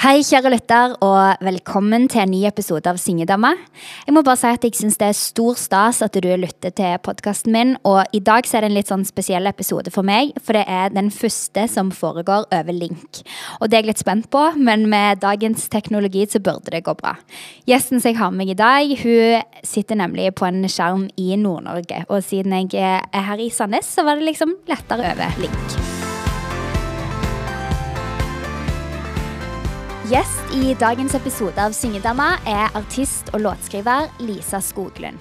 Hei, kjære lytter, og velkommen til en ny episode av Syngedama. Jeg må bare si at jeg syns det er stor stas at du lytter til podkasten min. Og i dag så er det en litt sånn spesiell episode for meg, for det er den første som foregår over link. Og det er jeg litt spent på, men med dagens teknologi så burde det gå bra. Gjesten som jeg har med meg i dag, hun sitter nemlig på en skjerm i Nord-Norge. Og siden jeg er her i Sandnes, så var det liksom lettere over link. Gjest i dagens episode av Syngedama er artist og låtskriver Lisa Skoglund.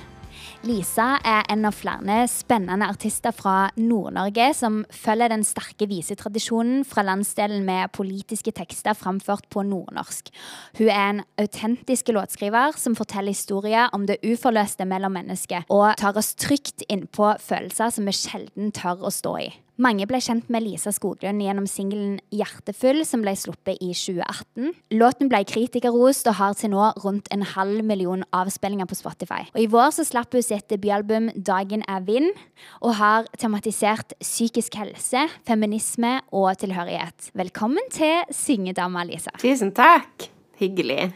Lisa er en av flere spennende artister fra Nord-Norge som følger den sterke visetradisjonen fra landsdelen med politiske tekster framført på nordnorsk. Hun er en autentisk låtskriver som forteller historier om det uforløste mellom mennesker, og tar oss trygt innpå følelser som vi sjelden tør å stå i. Mange ble kjent med Lisa Skoglund gjennom singelen 'Hjertefull', som ble sluppet i 2018. Låten ble kritikerrost og har til nå rundt en halv million avspillinger på Spotify. Og I vår så slapp hun sitt debutalbum 'Dagen er vind', og har tematisert psykisk helse, feminisme og tilhørighet. Velkommen til Syngedama, Lisa. Tusen takk. Hyggelig.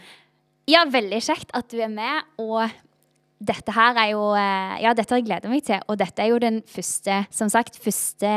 Ja, veldig kjekt at du er med. og dette her er jo eh, Ja, dette har jeg gleda meg til. Og dette er jo den første, som sagt, første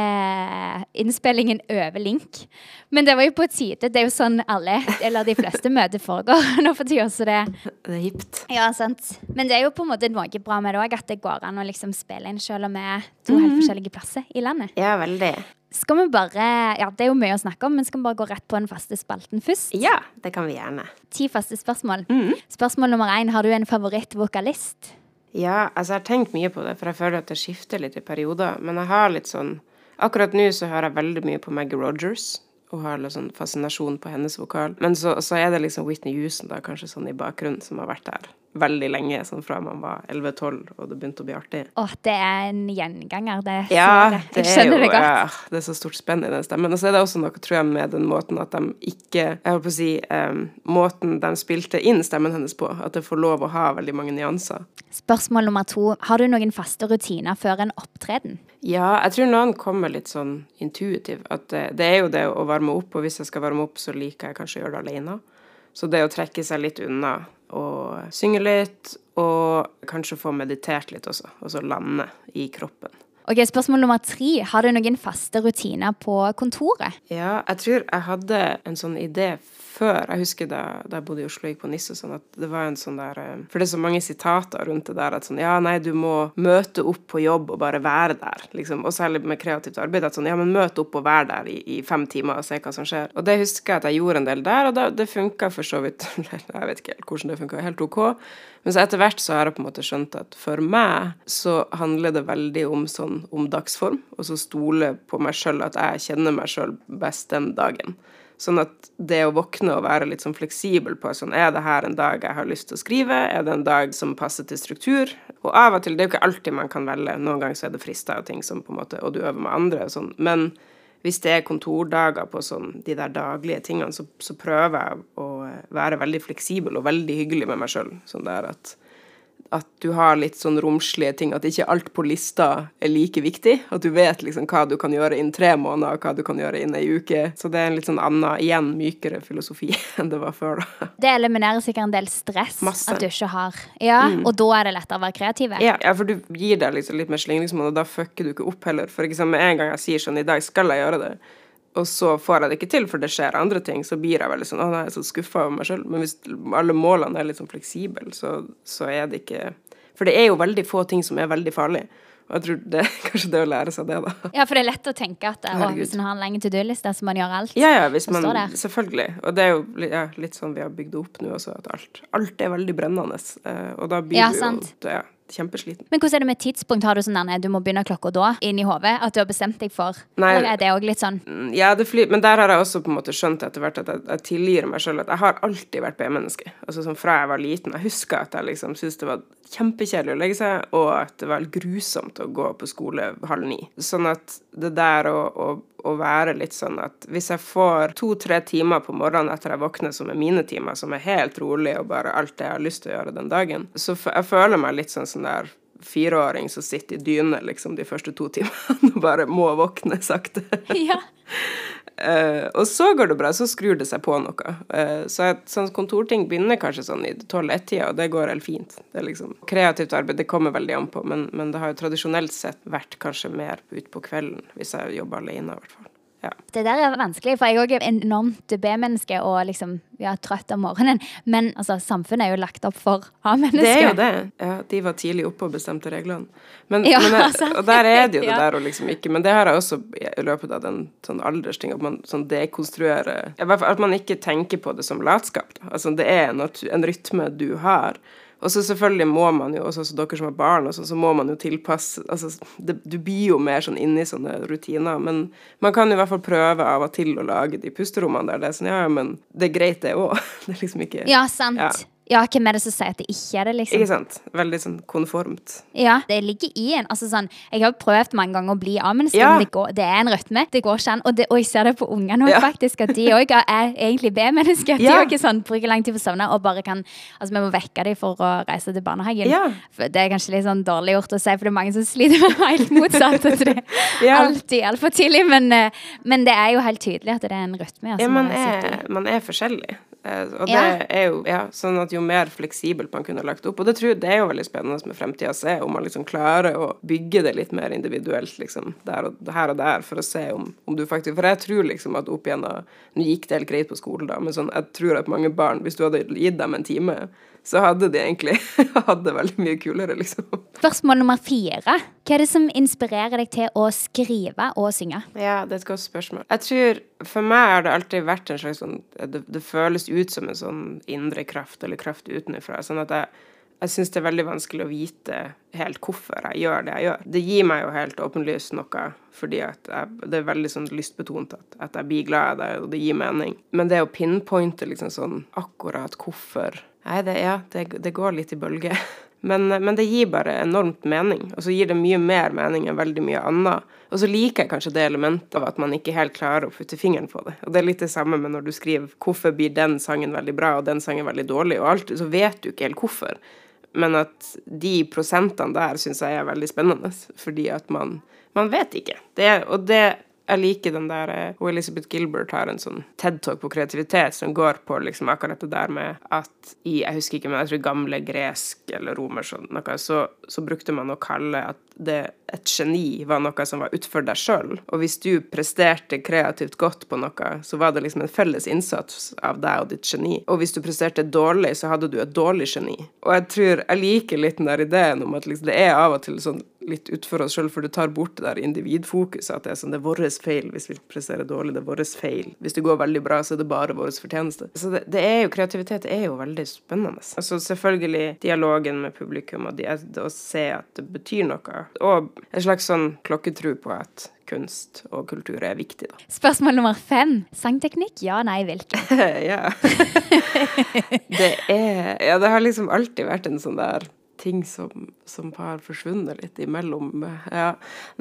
innspillingen over link. Men det var jo på tide. Det er jo sånn alle, eller de fleste møter foregår nå for tida. Så det Det er hipt. Ja, sant. Men det er jo på en måte noe bra med det òg, at det går an å liksom spille inn selv om vi er to helt forskjellige plasser i landet. Ja, veldig. Skal vi bare Ja, det er jo mye å snakke om, men skal vi bare gå rett på den faste spalten først? Ja, det kan vi gjerne. Ti faste spørsmål. Spørsmål nummer én. Har du en favorittvokalist? Ja, altså jeg har tenkt mye på det, for jeg føler at det skifter litt i perioder. Men jeg har litt sånn Akkurat nå så hører jeg veldig mye på Maggie Rogers. Og har litt sånn fascinasjon på hennes vokal. Men så, så er det liksom Whitney Houston da, kanskje sånn i bakgrunnen, som har vært der veldig lenge. Sånn fra man var 11-12 og det begynte å bli artig. Åh, det er en gjenganger. Det Ja, det. det Jeg er skjønner jo det godt. ja, det er så stort spenn i den stemmen. Og så er det også noe, tror jeg, med den måten at de ikke Jeg holdt på å si um, Måten de spilte inn stemmen hennes på. At det får lov å ha veldig mange nyanser. Spørsmål nummer to. Har du noen faste rutiner før en opptreden? Ja, jeg tror noen kommer litt sånn intuitiv. At det, det er jo det å varme opp, og hvis jeg skal varme opp, så liker jeg kanskje å gjøre det alene. Så det å trekke seg litt unna og synge litt, og kanskje få meditert litt også, og så lande i kroppen. Ok, Spørsmål nummer tre. Har du noen faste rutiner på kontoret? Ja, jeg tror jeg hadde en sånn idé før. Jeg husker da, da jeg bodde i Oslo og gikk på NIS og sånn, at det var en sånn der eh, For det er så mange sitater rundt det der at sånn Ja, nei, du må møte opp på jobb og bare være der, liksom. Og særlig med kreativt arbeid. At sånn Ja, men møt opp og vær der i, i fem timer og se hva som skjer. Og det husker jeg at jeg gjorde en del der, og da, det funka for så vidt Jeg vet ikke helt hvordan det funka, helt OK. Men så etter hvert så har jeg på en måte skjønt at for meg så handler det veldig om sånn om dagsform, og så stole på meg sjøl, at jeg kjenner meg sjøl best den dagen. Sånn at det å våkne og være litt sånn fleksibel på sånn Er det her en dag jeg har lyst til å skrive? Er det en dag som passer til struktur? Og av og til Det er jo ikke alltid man kan velge. Noen ganger så er det frister og ting som på en måte Og du øver med andre og sånn. Men hvis det er kontordager på sånn de der daglige tingene, så, så prøver jeg å være veldig fleksibel og veldig hyggelig med meg sjøl. Sånn der at at du har litt sånn romslige ting, at ikke alt på lista er like viktig. At du vet liksom hva du kan gjøre innen tre måneder, og hva du kan gjøre innen ei uke. Så det er en litt sånn annen, igjen mykere filosofi enn det var før, da. Det eliminerer sikkert en del stress. Masse. At du ikke har Ja, Og da er det lettere å være kreativ? Ja, ja, for du gir deg liksom litt mer slingringsmonn, og da fucker du ikke opp heller. For eksempel med en gang jeg sier sånn, i dag skal jeg gjøre det, og så får jeg det ikke til, for det skjer andre ting, så blir jeg veldig sånn Å, nei, jeg er så skuffa over meg sjøl. Men hvis alle målene er litt sånn fleksible, så, så er det ikke For det er jo veldig få ting som er veldig farlig. Og jeg tror det er kanskje det å lære seg det, da. Ja, for det er lett å tenke at å, hvis en har en lenge to do-liste, så man gjøre alt. Ja, ja, hvis man. Selvfølgelig. Og det er jo ja, litt sånn vi har bygd det opp nå også, at alt, alt er veldig brennende. eh, Og da blir Ja, du jo sant. ja, kjempesliten. Men hvordan er det med tidspunkt? Har du sånn der, du må begynne klokka da, inn i hodet? At du har bestemt deg for? Nei. Eller er det òg litt sånn Mm, Ja, men der har jeg også på en måte skjønt etter hvert at jeg, jeg tilgir meg sjøl at jeg har alltid vært B-menneske. Altså sånn fra jeg var liten. Jeg husker at jeg liksom syntes det var kjempekjedelig å legge seg, og at det var grusomt å gå på skole halv ni. Sånn at det der å, å, å være litt sånn at hvis jeg får to-tre timer på morgenen etter jeg våkner, som er mine timer, som er helt rolig og bare alt det jeg har lyst til å gjøre den dagen, så jeg føler meg litt sånn sånn der fireåring som sitter i dyne liksom de første to timene og bare må våkne sakte. Ja. Uh, og så går det bra, så skrur det seg på noe. Uh, så et sånn kontorting begynner kanskje sånn i 12-1-tida, og det går helt fint. Det er liksom Kreativt arbeid det kommer veldig an på, men, men det har jo tradisjonelt sett vært kanskje mer utpå kvelden, hvis jeg jobber alene, i hvert fall. Ja. Det der er vanskelig, for jeg er også enormt B-menneske og liksom ja, trøtt om morgenen. Men altså, samfunnet er jo lagt opp for A-mennesker. Det er jo det. Ja, de var tidlig oppe og bestemte reglene. Men, ja, men jeg, og der er det jo det der å liksom ikke Men det har jeg også i løpet av den sånn aldersting, at man sånn dekonstruerer At man ikke tenker på det som latskap. Da. Altså, det er en, en rytme du har. Og så selvfølgelig må man jo, også dere som har barn, også, så må man jo tilpasse altså, det, Du blir jo mer sånn inni i sånne rutiner, men man kan i hvert fall prøve av og til å lage de pusterommene der det er sånn Ja, men det er greit, det òg. Det er liksom ikke Ja, sant. Ja. Ja, hvem er det som sier at det ikke er det, liksom? Ikke sant. Veldig sånn konformt. Ja, det ligger i en. Altså sånn, jeg har prøvd mange ganger å bli A-menneske, ja. men det, går, det, er en rytme. Det går ikke an. Og, det, og jeg ser det på ungene òg, ja. faktisk, at de òg er egentlig B-mennesker. De ja. ikke sånn, bruker lang tid på å sovne og bare kan Altså, vi må vekke dem for å reise til barnehagen. Ja. Det er kanskje litt sånn dårlig gjort å si, for det er mange som sliter med helt motsatt. At det er alltid altfor tidlig. Men, eh, men, det er jo helt tydelig at det er en rytme. Altså, ja, man er, man er forskjellig. Eh, og det er jo ja, sånn at jo mer fleksibelt man kunne lagt opp. Og det, tror, jeg det er jo veldig spennende med fremtida å se om man liksom klarer å bygge det litt mer individuelt, liksom, der og, her og der, for å se om, om du faktisk For jeg tror liksom at opp igjennom Nå gikk det helt greit på skolen, da, men sånn, jeg tror at mange barn, hvis du hadde gitt dem en time så hadde de egentlig hatt det veldig mye kulere, liksom. Spørsmål nummer fire. Hva er det som inspirerer deg til å skrive og synge? Ja, det er et godt spørsmål. Jeg tror For meg har det alltid vært en slags sånn Det, det føles ut som en sånn indre kraft, eller kraft utenfra. Sånn at jeg jeg syns det er veldig vanskelig å vite helt hvorfor jeg gjør det jeg gjør. Det gir meg jo helt åpenlyst noe, fordi at jeg, det er veldig sånn lystbetont at, at jeg blir glad av det, og det gir mening. Men det å pinpointe liksom sånn akkurat hvorfor Nei, det, ja, det, det går litt i bølger. Men, men, det gir bare enormt mening, og så gir det mye mer mening enn veldig mye annet. Og så liker jeg kanskje det elementet av at man ikke helt klarer å putte fingeren på det. Og det er litt det samme med når du skriver 'hvorfor blir den sangen veldig bra', og den sangen veldig dårlig', og alt, så vet du ikke helt hvorfor. Men at de prosentene der syns jeg er veldig spennende, fordi at man, man vet ikke. Det, og det jeg liker den der eh, og Elizabeth Gilbert har en sånn TED-talk på kreativitet som går på liksom akkurat det der med at i Jeg husker ikke, men jeg tror gamle gresk eller romersk noe, så, så brukte man å kalle at det, et geni var noe som var utfor deg sjøl. Og hvis du presterte kreativt godt på noe, så var det liksom en felles innsats av deg og ditt geni. Og hvis du presterte dårlig, så hadde du et dårlig geni. Og jeg tror jeg liker litt den der ideen om at liksom det er av og til sånn litt utfor oss sjøl, for du tar bort det der individfokuset. At det er sånn det er vår feil hvis vi presterer dårlig, det er vår feil. Hvis det går veldig bra, så er det bare vår fortjeneste. Så det, det, er jo kreativitet er jo veldig spennende. Altså selvfølgelig dialogen med publikum og det å se at det betyr noe. Og en slags sånn klokketru på at kunst og kultur er viktig, da. Spørsmål nummer fem. Sangteknikk? Ja, nei, hvilken? ja. det er Ja, det har liksom alltid vært en sånn der ting som, som, har forsvunnet litt imellom. Ja.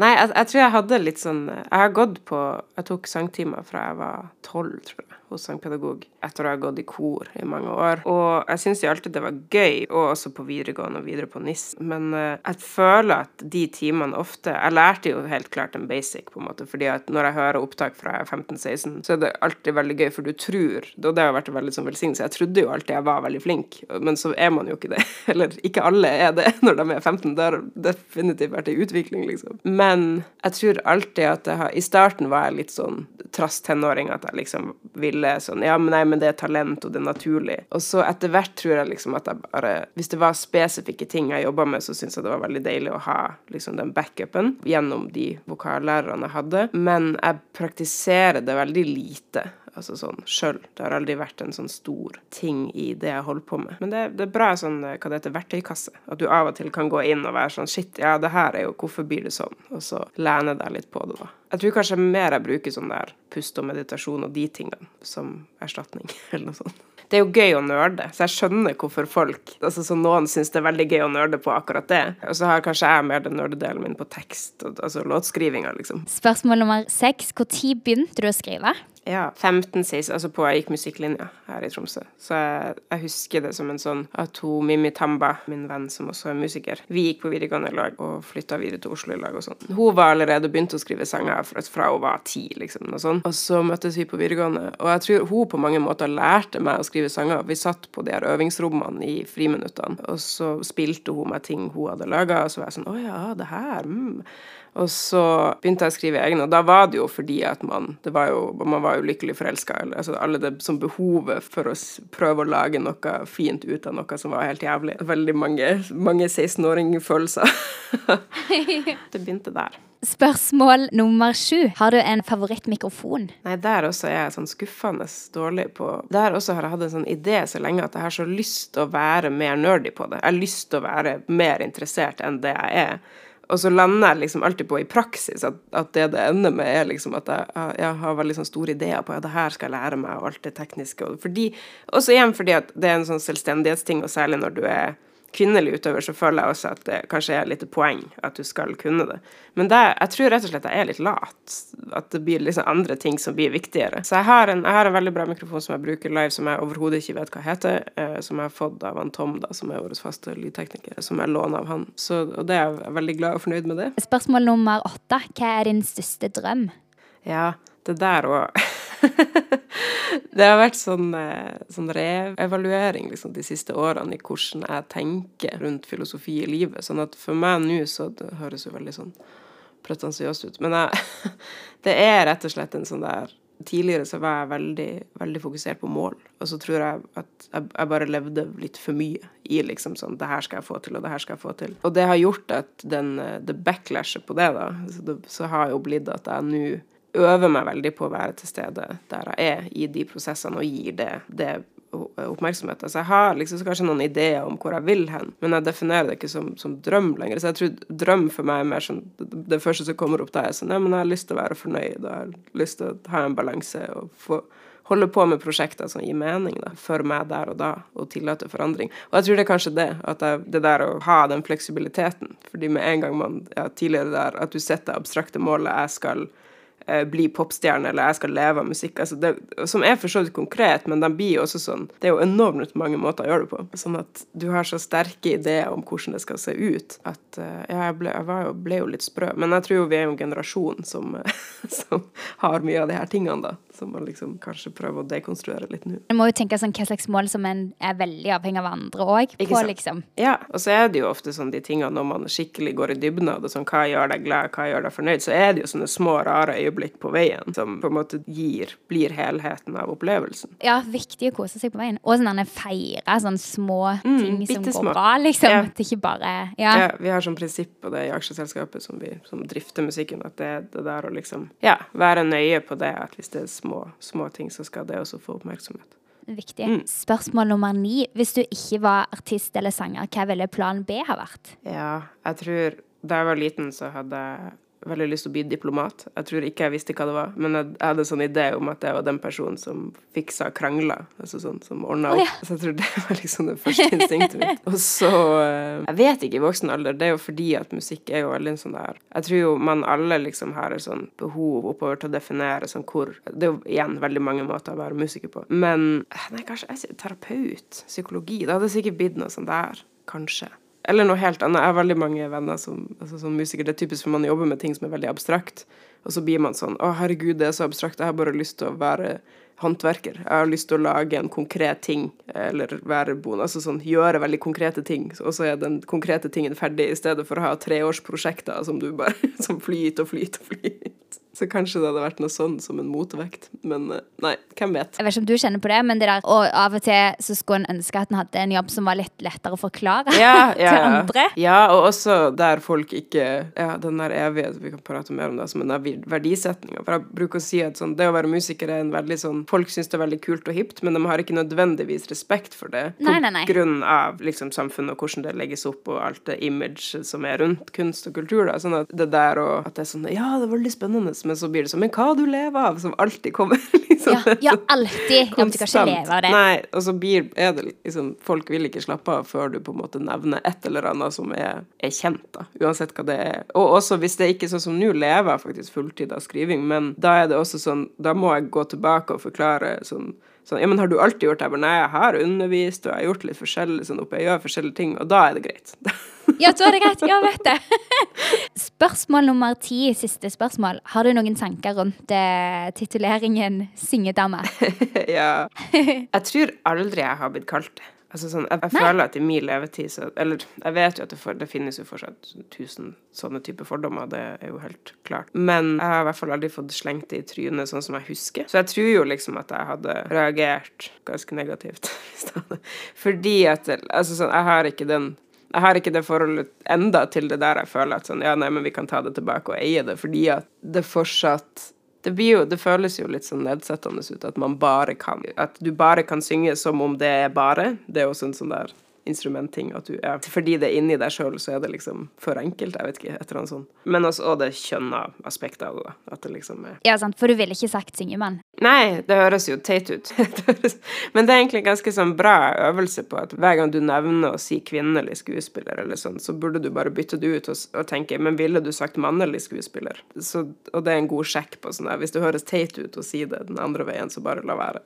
Nei, jeg, jeg, tror jeg hadde litt sånn Jeg har gått på Jeg tok sangtimer fra jeg var tolv, tror jeg hos sangpedagog etter å ha gått i kor i mange år. Og jeg syns jo alltid det var gøy, og også på videregående og videre på NIS. Men uh, jeg føler at de timene ofte Jeg lærte jo helt klart en basic, på en måte, fordi at når jeg hører opptak fra 15-16, så er det alltid veldig gøy, for du tror Og det har vært veldig sånn velsignelse. Jeg trodde jo alltid jeg var veldig flink, men så er man jo ikke det. Eller ikke alle er det når de er 15. Det har definitivt vært en utvikling, liksom. Men jeg tror alltid at jeg har I starten var jeg litt sånn trass tenåring, at jeg liksom ville sånn Ja, men nei, men det er talent, og det er naturlig. Og så etter hvert tror jeg liksom at jeg bare Hvis det var spesifikke ting jeg jobba med, så syntes jeg det var veldig deilig å ha liksom den backupen gjennom de vokallærerne jeg hadde. Men jeg praktiserer det veldig lite altså sånn sjøl. Det har aldri vært en sånn stor ting i det jeg holder på med. Men det, det er bra sånn, hva det heter, verktøykasse. At du av og til kan gå inn og være sånn shit, ja, det her er jo hvorfor blir det sånn? Og så lene deg litt på det, da. Jeg tror kanskje mer jeg bruker sånn der pust og meditasjon og de tingene som erstatning, eller noe sånt. Det er jo gøy å nerde, så jeg skjønner hvorfor folk altså så Noen syns det er veldig gøy å nerde på akkurat det. Og så har kanskje jeg mer den nerdedelen min på tekst, altså låtskrivinga, liksom. Spørsmål nummer seks. Når begynte du å skrive? Ja, 15-16, altså på jeg gikk musikklinja her i Tromsø. Så jeg, jeg, husker det som en sånn at hun Mimmi Tamba, min venn som også er musiker, vi gikk på videregående lag og flytta videre til Oslo i lag og sånn. Hun var allerede begynt å skrive sanger fra, fra hun var ti, liksom, og sånn. Og så møttes vi på videregående, og jeg tror hun på mange måter lærte meg å skrive sanger. Vi satt på de her øvingsrommene i friminuttene, og så spilte hun meg ting hun hadde laga, og så var jeg sånn Å ja, det her, mm. Og så begynte jeg å skrive egne, og da var det jo fordi at man det var jo, man var jo lykkelig forelska. Altså alle det som behovet for å prøve å lage noe fint ut av noe som var helt jævlig. Veldig mange, mange 16-åringfølelser. det begynte der. Spørsmål nummer sju. Har du en favorittmikrofon? Nei, der også er jeg sånn skuffende dårlig på Der også har jeg hatt en sånn idé så lenge at jeg har så lyst til å være mer nerdy på det. Jeg har lyst til å være mer interessert enn det jeg er. Og så lander jeg liksom alltid på i praksis at, at det det ender med, er liksom at jeg, jeg har veldig sånn store ideer på at det her skal jeg lære meg, og alt det tekniske. Og fordi, også igjen fordi at det er en sånn selvstendighetsting, og særlig når du er kvinnelig utøver, så føler jeg også at det kanskje er litt poeng at du skal kunne det. Men det, jeg tror rett og slett jeg er litt lat. At det blir liksom andre ting som blir viktigere. Så jeg har, en, jeg har en veldig bra mikrofon som jeg bruker live, som jeg overhodet ikke vet hva heter, eh, som jeg har fått av han Tom, da, som er vår faste lydtekniker, som jeg låner av han. Så, og det er jeg veldig glad og fornøyd med det. Spørsmål nummer åtte. Hva er din største drøm? Ja, det der òg det har vært sånn, eh, sånn revevaluering liksom, de siste årene i hvordan jeg tenker rundt filosofi i livet. Sånn at for meg nå så det høres jo veldig sånn pretensiøst ut. Men jeg, det er rett og slett en sånn der Tidligere så var jeg veldig, veldig fokusert på mål, og så tror jeg at jeg, jeg bare levde litt for mye i liksom sånn Det her skal jeg få til, og det her skal jeg få til. Og det har gjort at den, eh, det backlashet på det, da, så, det, så har jo blitt at jeg nå øver meg veldig på å være til stede der jeg er i de prosessene, og gir det, det oppmerksomhet. Altså jeg har liksom kanskje noen ideer om hvor jeg vil hen, men jeg definerer det ikke som, som drøm lenger. Så jeg tror drøm for meg er mer sånn Det første som kommer opp da, er sånn Ja, men jeg har lyst til å være fornøyd, og jeg har lyst til å ha en balanse og få holde på med prosjekter som gir mening da, for meg der og da, og tillate forandring. Og jeg tror det er kanskje det, at jeg, det der å ha den fleksibiliteten. Fordi med en gang man ja, tidligere der, at du setter abstrakte målet jeg skal bli popstjerne, eller jeg skal leve av musikk. Altså det, som er for så vidt konkret, men de blir jo også sånn Det er jo enormt mange måter å gjøre det på. Sånn at du har så sterke ideer om hvordan det skal se ut, at uh, ja, jeg, ble, jeg jo, ble, jo, litt sprø. Men jeg tror jo vi er en generasjon som, som har mye av de her tingene, da. Som man liksom kanskje prøver å dekonstruere litt nå. En må jo tenke sånn hva slags mål som en er veldig avhengig av andre òg. Liksom. Ja, og så er det jo ofte sånn de tingene når man skikkelig går i dybden av det, sånn hva gjør deg glad, hva gjør deg fornøyd, så er det jo sånne små, rare øyeblikk på veien som på en måte gir, blir helheten av opplevelsen. Ja, viktig å kose seg på veien. Og sånn feire sånne små mm, ting som går bra, liksom. Ja. At det ikke bare ja. ja. Vi har sånn prinsipp på det i aksjeselskapet som, vi, som drifter musikken, at det det der å liksom ja, være nøye på det, at hvis det er små, små ting, så skal det også få oppmerksomhet. Viktig. Mm. Spørsmål nummer ni. Hvis du ikke var artist eller sanger, hva ville plan B ha vært? Ja, jeg tror da jeg var liten, så hadde jeg veldig lyst til å bli diplomat. Jeg tror ikke jeg visste hva det var, men jeg, hadde en sånn idé om at jeg var den personen som fiksa krangler, altså sånn som ordna opp. Oh, ja. Så jeg tror det var liksom det første instinktet mitt. Og så eh, Jeg vet ikke i voksen alder, det er jo fordi at musikk er jo veldig en sånn der Jeg tror jo man alle liksom har et sånn behov oppover til å definere sånn hvor Det er jo igjen veldig mange måter å være musiker på, men eh, nei, kanskje jeg sier terapeut, psykologi. Det hadde sikkert blitt noe sånn der, kanskje. Eller noe helt annet. Jeg har veldig mange venner som altså sånn musikere. Det er typisk for man jobber med ting som er veldig abstrakt. Og så blir man sånn Å, herregud, det er så abstrakt. Jeg har bare lyst til å være håndverker. Jeg har lyst til å lage en konkret ting, eller være bonde. Altså sånn gjøre veldig konkrete ting, og så er den konkrete tingen ferdig, i stedet for å ha treårsprosjekter som du bare som flyter og flyter og flyter. Så kanskje det hadde vært noe sånn som en motvekt. Men eh, nei, hvem vet. Jeg vet ikke om du kjenner på det, men det der Og av og til så skulle en ønske at en hadde en jobb som var litt lettere å forklare ja, ja, til andre. Ja, og også der folk ikke Ja, den der evighet Vi kan prate mer om det som en verdisetning. For jeg bruker å si at sånn, det å være musiker er en veldig sånn Folk syns det er veldig kult og hipt, men de har ikke nødvendigvis respekt for det på nei, nei, nei. grunn av liksom, samfunnet og hvordan det legges opp, og alt det image som er rundt kunst og kultur. Da. Sånn at det der og at det er sånn Ja, det er veldig spennende men så blir det sånn Men hva du lever av? Som alltid kommer. liksom. Ja, ja alltid. Ja, du kan ikke leve av det. Nei, og så blir, er det liksom Folk vil ikke slappe av før du på en måte nevner et eller annet som er, er kjent, da. Uansett hva det er. Og også hvis det er ikke sånn som nå, lever jeg faktisk fulltid av skriving, men da er det også sånn Da må jeg gå tilbake og forklare sånn Sånn, ja, men har du alltid gjort det? Jeg bare, nei, jeg har undervist, og jeg har gjort litt forskjellig sånn oppe, jeg gjør forskjellige ting, og da er det greit. ja, da er det greit. Ja, vet det. spørsmål nummer ti, siste spørsmål. Har du noen tanker rundt eh, tituleringen syngedame? ja. Jeg tror aldri jeg har blitt kalt det. Altså sånn, jeg, jeg føler at i min levetid så Eller jeg vet jo at det, for, det finnes jo fortsatt tusen sånne typer fordommer, det er jo helt klart. Men jeg har i hvert fall aldri fått slengt det i trynet sånn som jeg husker. Så jeg tror jo liksom at jeg hadde reagert ganske negativt. Fordi at Altså sånn, jeg har ikke den jeg har ikke det forholdet enda til det der jeg føler at sånn, ja, nei, men vi kan ta det tilbake og eie det, fordi at det fortsatt det, jo, det, føles jo litt sånn nedsettende ut at man bare kan At du bare kan synge som om det er bare. Det er også en sånn der instrumentting. At du, ja, fordi det er inni deg sjøl, så er det liksom for enkelt. Jeg vet ikke, et eller annet sånt. Men også og det kjønna aspektet av det. at det liksom er... Ja, sant, for du ville ikke sagt syngemann? Nei, det høres jo teit ut. Men det er egentlig en ganske sånn bra øvelse på at hver gang du nevner å si kvinnelig skuespiller, eller sånn, så burde du bare bytte det ut og, og tenke men ville du sagt mannlig skuespiller? Så, og det er en god sjekk på sånn der. Hvis det høres teit ut å si det den andre veien, så bare la være.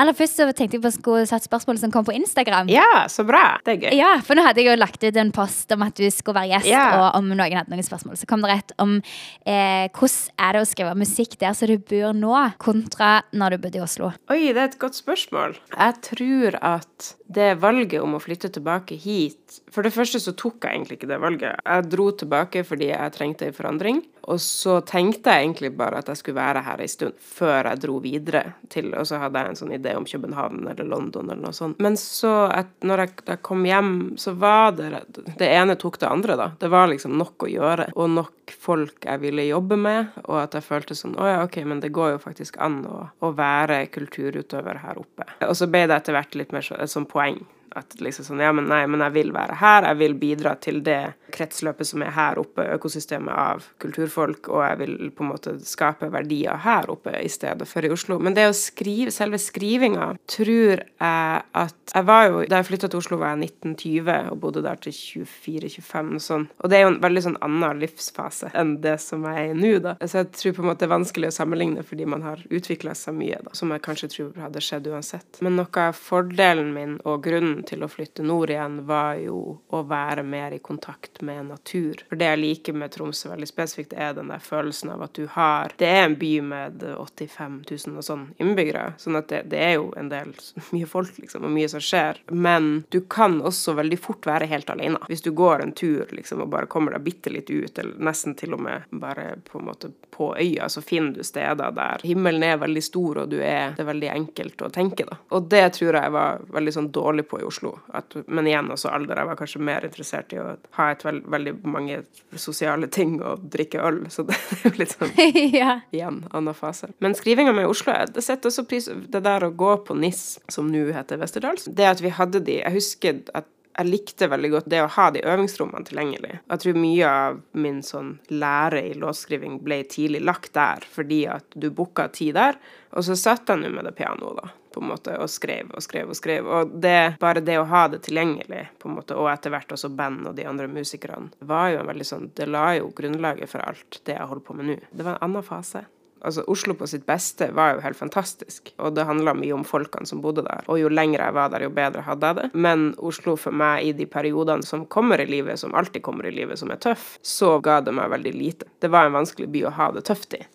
Aller først så tenkte jeg på å skulle satt spørsmål som kom på Instagram. Ja, så bra. Det er gøy. Ja, For nå hadde jeg jo lagt ut en post om at du skulle være gjest, ja. og om noen hadde noen spørsmål. Så kom det rett om eh, hvordan er det å skrive musikk der som du bor nå, kontra når du bodde i Oslo? Oi, det er et godt spørsmål. Jeg tror at det valget om å flytte tilbake hit For det første så tok jeg egentlig ikke det valget. Jeg dro tilbake fordi jeg trengte en forandring. Og så tenkte jeg egentlig bare at jeg skulle være her en stund før jeg dro videre til Og så hadde jeg en sånn idé om København eller London eller noe sånt. Men så, at når jeg, jeg, kom hjem, så var det Det ene tok det andre, da. Det var liksom nok å gjøre, og nok folk jeg ville jobbe med, og at jeg følte sånn Å ja, OK, men det går jo faktisk an å, å være kulturutøver her oppe. Og så ble det etter hvert litt mer som et poeng at liksom sånn Ja, men nei, men jeg vil være her. Jeg vil bidra til det kretsløpet som er her oppe, økosystemet av kulturfolk, og jeg vil på en måte skape verdier her oppe i stedet for i Oslo. Men det å skrive, selve skrivinga, tror jeg at Jeg var jo Da jeg flytta til Oslo, var jeg 1920 og bodde der til 24-25 og sånn. Og det er jo en veldig sånn annen livsfase enn det som jeg er i nå, da. Så jeg tror på en måte det er vanskelig å sammenligne fordi man har utvikla seg mye, da, som jeg kanskje tror hadde skjedd uansett. Men noe av fordelen min og grunnen til å flytte nord igjen, var jo å være mer i kontakt med natur. For det jeg liker med Tromsø veldig spesifikt, er den der følelsen av at du har Det er en by med 85 000 og sånn innbyggere, sånn at det, det er jo en del mye folk, liksom, og mye som skjer. Men du kan også veldig fort være helt alene. Hvis du går en tur liksom, og bare kommer deg bitte litt ut, eller nesten til og med bare på en måte på øya, så finner du steder der himmelen er veldig stor, og du er, det er veldig enkelt å tenke, da. Og det tror jeg var veldig sånn dårlig på i Oslo. At, men igjen også alder. Jeg var kanskje mer interessert i å ha et veld, veldig mange sosiale ting og drikke øl, så det er jo litt sånn ja. igjen annen fase. Men skrivinga med Oslo Jeg setter også pris det der å gå på NIS, som nå heter Westerdals. Det at vi hadde de Jeg husker at jeg likte veldig godt det å ha de øvingsrommene tilgjengelig. Jeg tror mye av min sånn lære i låtskriving ble tidlig lagt der, fordi at du booka tid der, og så satt jeg nå med det pianoet, da på en måte, og skrev og skrev og skrev. Og det, bare det å ha det tilgjengelig, på en måte, og etter hvert også band og de andre musikerne, var jo en veldig sånn Det la jo grunnlaget for alt det jeg holder på med nå. Det var en annen fase. Altså, Oslo på sitt beste var jo helt fantastisk, og det handla mye om folkene som bodde der. Og jo lenger jeg var der, jo bedre hadde jeg det. Men Oslo for meg, i de periodene som kommer i livet, som alltid kommer i livet, som er tøff, så ga det meg veldig lite. Det var en vanskelig by å ha det tøft i.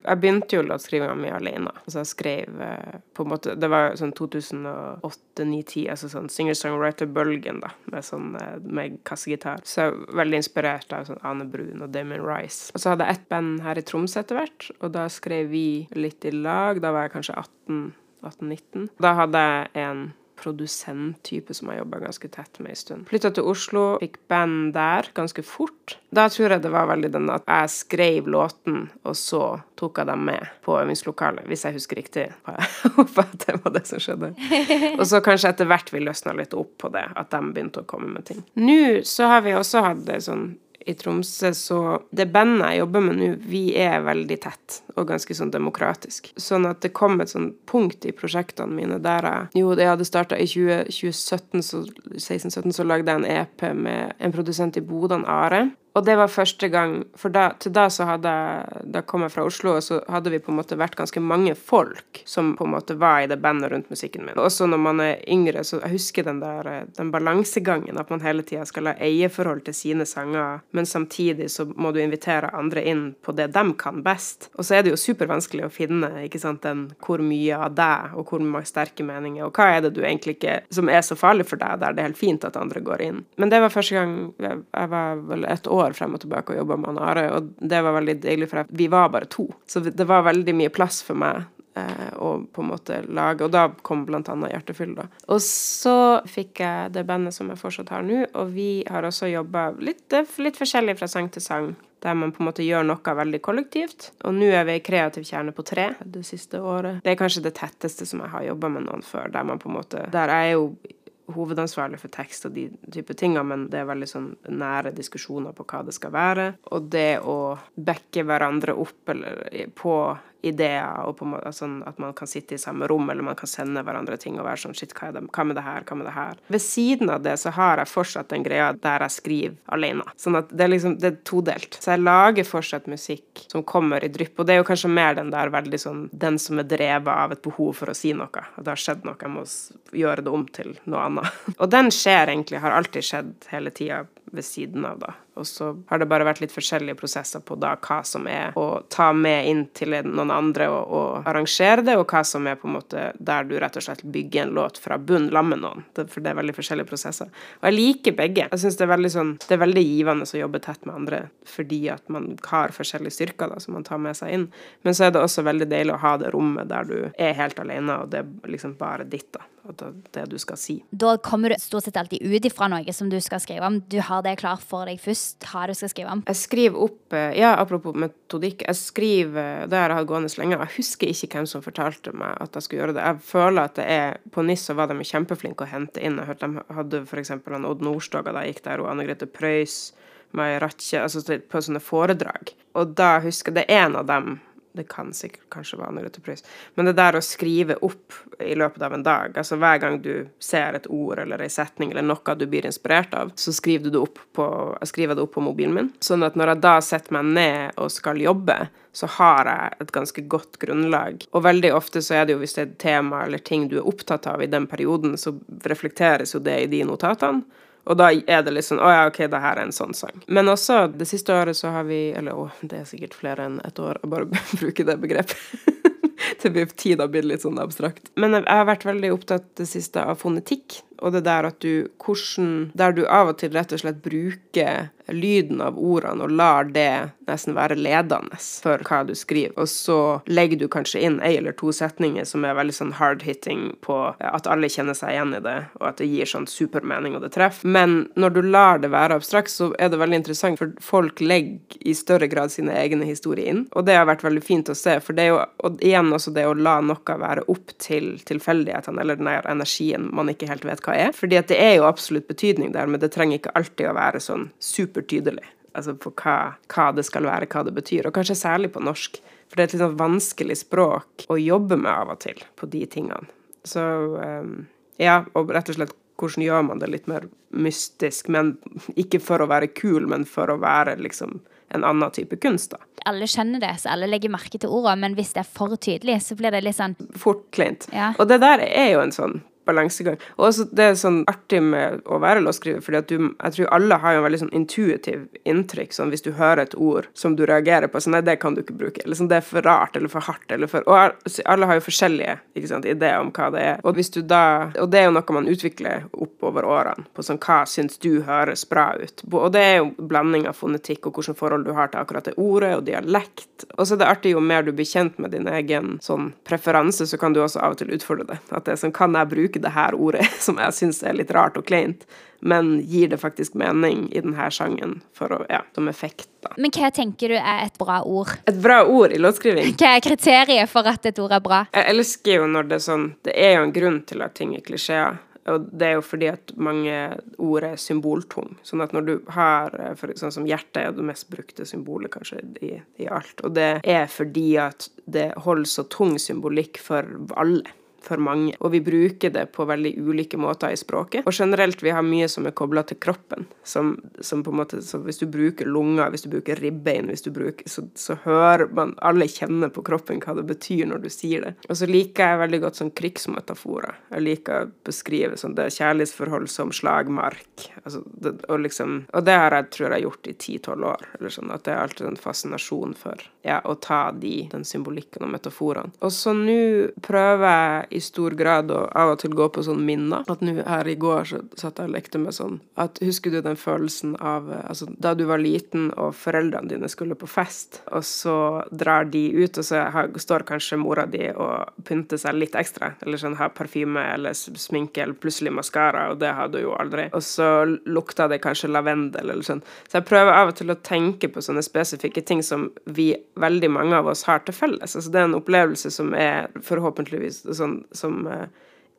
Jeg begynte jo låtskrivinga mi alene. Altså jeg skrev eh, på en måte Det var sånn 2008-2010, altså sånn singer-songwriter-bølgen, da, med sånn eh, med kassegitar. Så jeg var veldig inspirert av sånn Ane Brun og Damon Rice. Og så hadde jeg ett band her i Troms etter hvert, og da skrev vi litt i lag. Da var jeg kanskje 18 18-19. Da hadde jeg en produsenttype som jeg jobba ganske tett med en stund. Flytta til Oslo, fikk band der ganske fort. Da tror jeg det var veldig den at jeg skrev låten, og så tok jeg dem med på øvingslokalet, hvis jeg husker riktig. Håper at det var det som skjedde. Og så kanskje etter hvert vi løsna litt opp på det, at de begynte å komme med ting. Nå så har vi også hatt det sånn i Tromsø, så det bandet jeg jobber med nå, vi er veldig tett og ganske sånn demokratisk. Sånn at det kom et sånn punkt i prosjektene mine der jeg Jo, det hadde starta i 20, 2017, så 16-17, så lagde jeg en EP med en produsent i Bodan, Are. Og det var første gang For da, til da så hadde jeg Da kom jeg fra Oslo, og så hadde vi på en måte vært ganske mange folk som på en måte var i det bandet rundt musikken min. Også når man er yngre, så jeg husker den der den balansegangen, at man hele tida skal ha eierforhold til sine sanger, men samtidig så må du invitere andre inn på det de kan best. Og så er det jo supervanskelig å finne ikke sant, den hvor mye av deg, og hvor mange sterke meninger, og hva er det du egentlig ikke Som er så farlig for deg, der det er helt fint at andre går inn. Men det var første gang jeg, var vel et år år frem og tilbake og jobba med Are, og det var veldig deilig, for vi var bare to. Så det var veldig mye plass for meg eh, å på en måte lage, og da kom annet Hjertefyll, da. Og så fikk jeg det bandet som jeg fortsatt har nå, og vi har også jobba litt, litt forskjellig fra sang til sang der man på en måte gjør noe veldig kollektivt. Og nå er vi i kreativ kjerne på tre det siste året. Det er kanskje det tetteste som jeg har jobba med noen før, der man på en måte Der er jo hovedansvarlig for tekst og de type tingene, men det er veldig sånn nære diskusjoner på hva det skal være. Og det å backe hverandre opp eller, på ideer, og på, sånn at man kan sitte i samme rom, eller man kan sende hverandre ting og være sånn Shit, hva, det, hva med det her? Hva med det her? Ved siden av det så har jeg fortsatt den greia der jeg skriver alene. Sånn at det er liksom det er todelt. Så jeg lager fortsatt musikk som kommer i drypp, og det er jo kanskje mer den der veldig sånn Den som er drevet av et behov for å si noe. At det har skjedd noe, jeg må gjøre det om til noe annet. Og den skjer egentlig, har alltid skjedd hele tida ved siden av, da. Og så har det bare vært litt forskjellige prosesser på da hva som er å ta med inn til noen andre og, og arrangere det, og hva som er på en måte der du rett og slett bygger en låt fra bunn sammen med noen. Det, for det er veldig forskjellige prosesser. Og jeg liker begge. Jeg syns det sånn Det er veldig givende å jobbe tett med andre fordi at man har forskjellige styrker da, som man tar med seg inn. Men så er det også veldig deilig å ha det rommet der du er helt alene, og det er liksom bare ditt, da det du skal si. Da kommer du stort sett alltid ut ifra noe som du skal skrive om. Du har det klart for deg først, hva du skal skrive om. Jeg skriver opp eh, Ja, apropos metodikk. Jeg skriver Det har jeg hatt gående lenge. Jeg husker ikke hvem som fortalte meg at jeg skulle gjøre det. Jeg føler at det er På NIS så var de kjempeflinke å hente inn. Jeg hørte de hadde f.eks. Odd Nordstoga da jeg gikk der, og Anne Grete Preus, Maja Ratche, altså på sånne foredrag. Og da husker jeg Det er en av dem det kan sikkert kanskje være Anne til Preus. Men det der å skrive opp i løpet av en dag, altså hver gang du ser et ord eller en setning eller noe du blir inspirert av, så skriver det opp på, jeg skriver det opp på mobilen min. Sånn at når jeg da setter meg ned og skal jobbe, så har jeg et ganske godt grunnlag. Og veldig ofte så er det jo hvis det er et tema eller ting du er opptatt av i den perioden, så reflekteres jo det i de notatene. Og da er det liksom Å ja, OK, det her er en sånn sang. Men også det siste året så har vi Eller å, det er sikkert flere enn et år å bare bruke det begrepet. Til tid har blitt litt sånn abstrakt. Men jeg har vært veldig opptatt det siste av fonetikk og det der at du hvordan Der du av og til rett og slett bruker lyden av ordene og lar det nesten være ledende for hva du skriver. Og så legger du kanskje inn ei eller to setninger som er veldig sånn hard-hitting på at alle kjenner seg igjen i det, og at det gir sånn supermening og det treffer. Men når du lar det være abstrakt, så er det veldig interessant, for folk legger i større grad sine egne historier inn. Og det har vært veldig fint å se, for det er jo og igjen også det å la noe være opp til tilfeldighetene eller den energien man ikke helt vet hva er. Fordi at det er jo absolutt betydning der, men det trenger ikke alltid å være sånn supertydelig. Altså på hva, hva det skal være, hva det betyr. Og kanskje særlig på norsk. For det er et litt sånn vanskelig språk å jobbe med av og til, på de tingene. Så um, ja, og rett og slett hvordan gjør man det litt mer mystisk, men ikke for å være kul, men for å være liksom en annen type kunst, da. Alle skjønner det, så alle legger merke til ordene, men hvis det er for tydelig, så blir det litt sånn Fort kleint. Ja. Og det der er jo en sånn balansegang. Og også det er sånn artig med å være låtskriver, fordi at du Jeg tror alle har jo en veldig sånn intuitiv inntrykk, sånn hvis du hører et ord som du reagerer på, sånn nei, det kan du ikke bruke, eller sånn det er for rart eller for hardt eller for Og alle har jo forskjellige ikke sant, ideer om hva det er. Og hvis du da Og det er jo noe man utvikler oppover årene, på sånn hva syns du høres bra ut? Og det er jo blanding av fonetikk og hvilket forhold du har til akkurat det ordet, og dialekt. Og så er det artig jo mer du blir kjent med din egen sånn preferanse, så kan du også av og til utfordre det. At det er sånn, kan jeg bruke bruke det her ordet, som jeg syns er litt rart og kleint, men gir det faktisk mening i denne sangen for å, ja, som effekt. da. Men hva tenker du er et bra ord? Et bra ord i låtskriving. Hva er kriteriet for at et ord er bra? Jeg elsker jo når det er sånn Det er jo en grunn til at ting er klisjeer. Og det er jo fordi at mange ord er symboltung. Sånn at når du har for, Sånn som hjertet er det mest brukte symbolet kanskje i, i alt. Og det er fordi at det holder så tung symbolikk for alle for mange. Og vi bruker det på veldig ulike måter i språket. Og generelt, vi har mye som er kobla til kroppen. Som, som, på en måte, så Hvis du bruker lunger, hvis du bruker ribbein, hvis du bruker, så, så hører man Alle kjenner på kroppen hva det betyr når du sier det. Og så liker jeg veldig godt sånn krigsmetaforer. Jeg liker å beskrive sånn det kjærlighetsforhold som slagmark. Altså, det, og, liksom, og det har jeg tror jeg gjort i ti-tolv år. Eller sånn, at det er alltid en fascinasjon for ja, å ta de, den symbolikken og metaforene. Og så nå prøver jeg i stor grad å av og til gå på sånn minner. At nå her i går så satt jeg og lekte med sånn at Husker du den følelsen av altså, da du var liten og foreldrene dine skulle på fest, og så drar de ut, og så har, står kanskje mora di og pynter seg litt ekstra, eller sånn har parfyme eller sminke eller plutselig maskara, og det har du jo aldri. Og så lukta det kanskje lavendel eller sånn. Så jeg prøver av og til å tenke på sånne spesifikke ting som vi, veldig mange av oss, har til felles. Altså det er en opplevelse som er forhåpentligvis sånn som eh,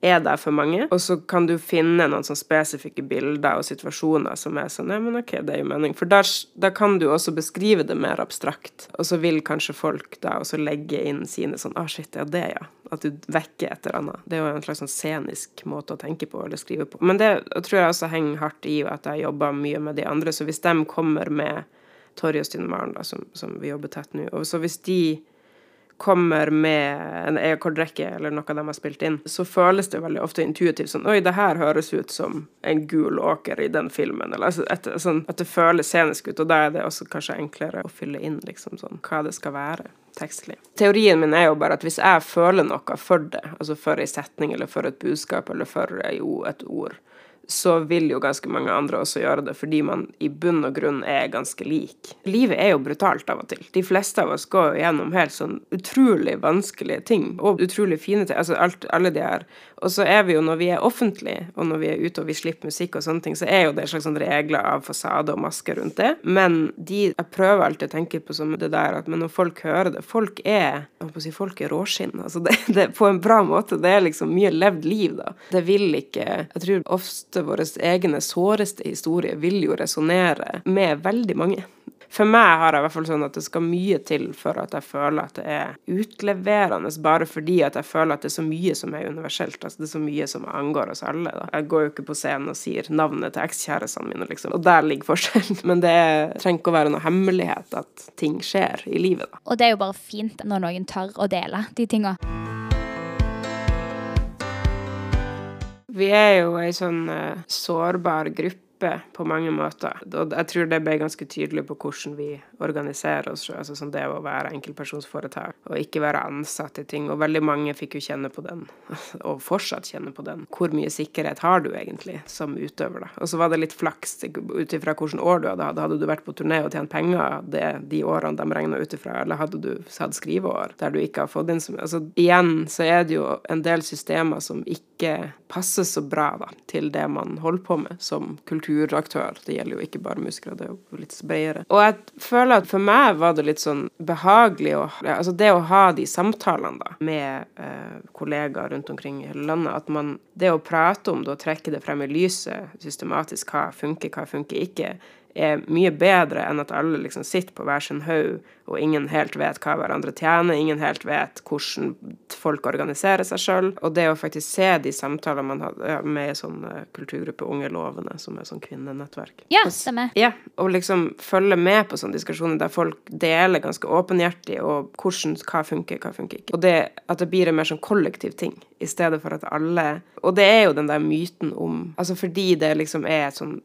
er der for mange. Og så kan du finne noen sånn spesifikke bilder og situasjoner som er sånn Ja, men OK, det jo mening. For da kan du også beskrive det mer abstrakt. Og så vil kanskje folk da også legge inn sine sånn Å, ah, shit, ja, det, ja. At du vekker et eller annet. Det er jo en slags sånn scenisk måte å tenke på eller skrive på. Men det tror jeg også henger hardt i at jeg jobber mye med de andre. Så hvis de kommer med Torje og Stine Maren, da, som, som vi jobber tett nå, og så hvis de kommer med en e-kordrekke eller noe de har spilt inn, så føles det veldig ofte intuitivt sånn Oi, det her høres ut som en gul åker i den filmen. Eller altså, et, sånn, at det føles scenisk ut, og da er det også kanskje enklere å fylle inn liksom sånn hva det skal være tekstlig. Teorien min er jo bare at hvis jeg føler noe for det, altså for ei setning eller for et budskap eller for et ord, så vil jo ganske mange andre også gjøre det, fordi man i bunn og grunn er ganske lik. Livet er jo brutalt av og til. De fleste av oss går gjennom helt sånn utrolig vanskelige ting, og utrolig fine ting. Altså alt, alle de her. Og så er vi jo, når vi er offentlige, og når vi er ute og vi slipper musikk og sånne ting, så er jo det slags sånn regler av fasade og maske rundt det. Men de Jeg prøver alltid å tenke på som det der at men når folk hører det Folk er jeg håper å si, folk er råskinn. Altså det, det, på en bra måte. Det er liksom mye levd liv, da. Det vil ikke Jeg tror ofte våre egne såreste historier vil jo resonnere med veldig mange. For meg har jeg i hvert fall sånn at det skal mye til for at jeg føler at det er utleverende, bare fordi at jeg føler at det er så mye som er universelt. Altså det er så mye som angår oss alle. Da. Jeg går jo ikke på scenen og sier navnet til ekskjærestene mine, liksom. Og der ligger forskjellen. Men det trenger ikke å være noe hemmelighet at ting skjer i livet, da. Og det er jo bare fint når noen tør å dele de tinga. Vi er jo ei sånn uh, sårbar gruppe på mange måter. Og jeg tror det ble ganske tydelig på hvordan vi organiserer oss. altså sånn Det å være enkeltpersonsforetak og ikke være ansatt i ting. Og veldig mange fikk jo kjenne på den, og fortsatt kjenne på den. Hvor mye sikkerhet har du egentlig som utøver, da? Og så var det litt flaks ut ifra hvilket år du hadde hatt. Hadde du vært på turné og tjent penger det, de årene de regna ut ifra, eller hadde du hatt skriveår der du ikke har fått inn så mye Altså igjen så er det jo en del systemer som ikke passer så bra da, til det man holder på med som kulturaktør. Det gjelder jo ikke bare musikere, det er jo litt bredere. Og jeg føler at for meg var det litt sånn behagelig å Altså det å ha de samtalene da, med eh, kollegaer rundt omkring i hele landet, at man Det å prate om det og trekke det frem i lyset systematisk, hva funker, hva funker ikke, er mye bedre enn at alle liksom sitter på hver sin haug, og ingen helt vet hva hverandre tjener, ingen helt vet hvordan folk organiserer seg sjøl. Og det å faktisk se de samtalene man har med sånn uh, kulturgruppe Unge lovende, som er sånn kvinnenettverk. Ja, stemmer. Ja, og liksom følge med på sånne diskusjoner der folk deler ganske åpenhjertig og hvordan, hva funker, hva funker ikke. Og det at det blir en mer sånn kollektiv ting, i stedet for at alle Og det er jo den der myten om Altså fordi det liksom er et sånn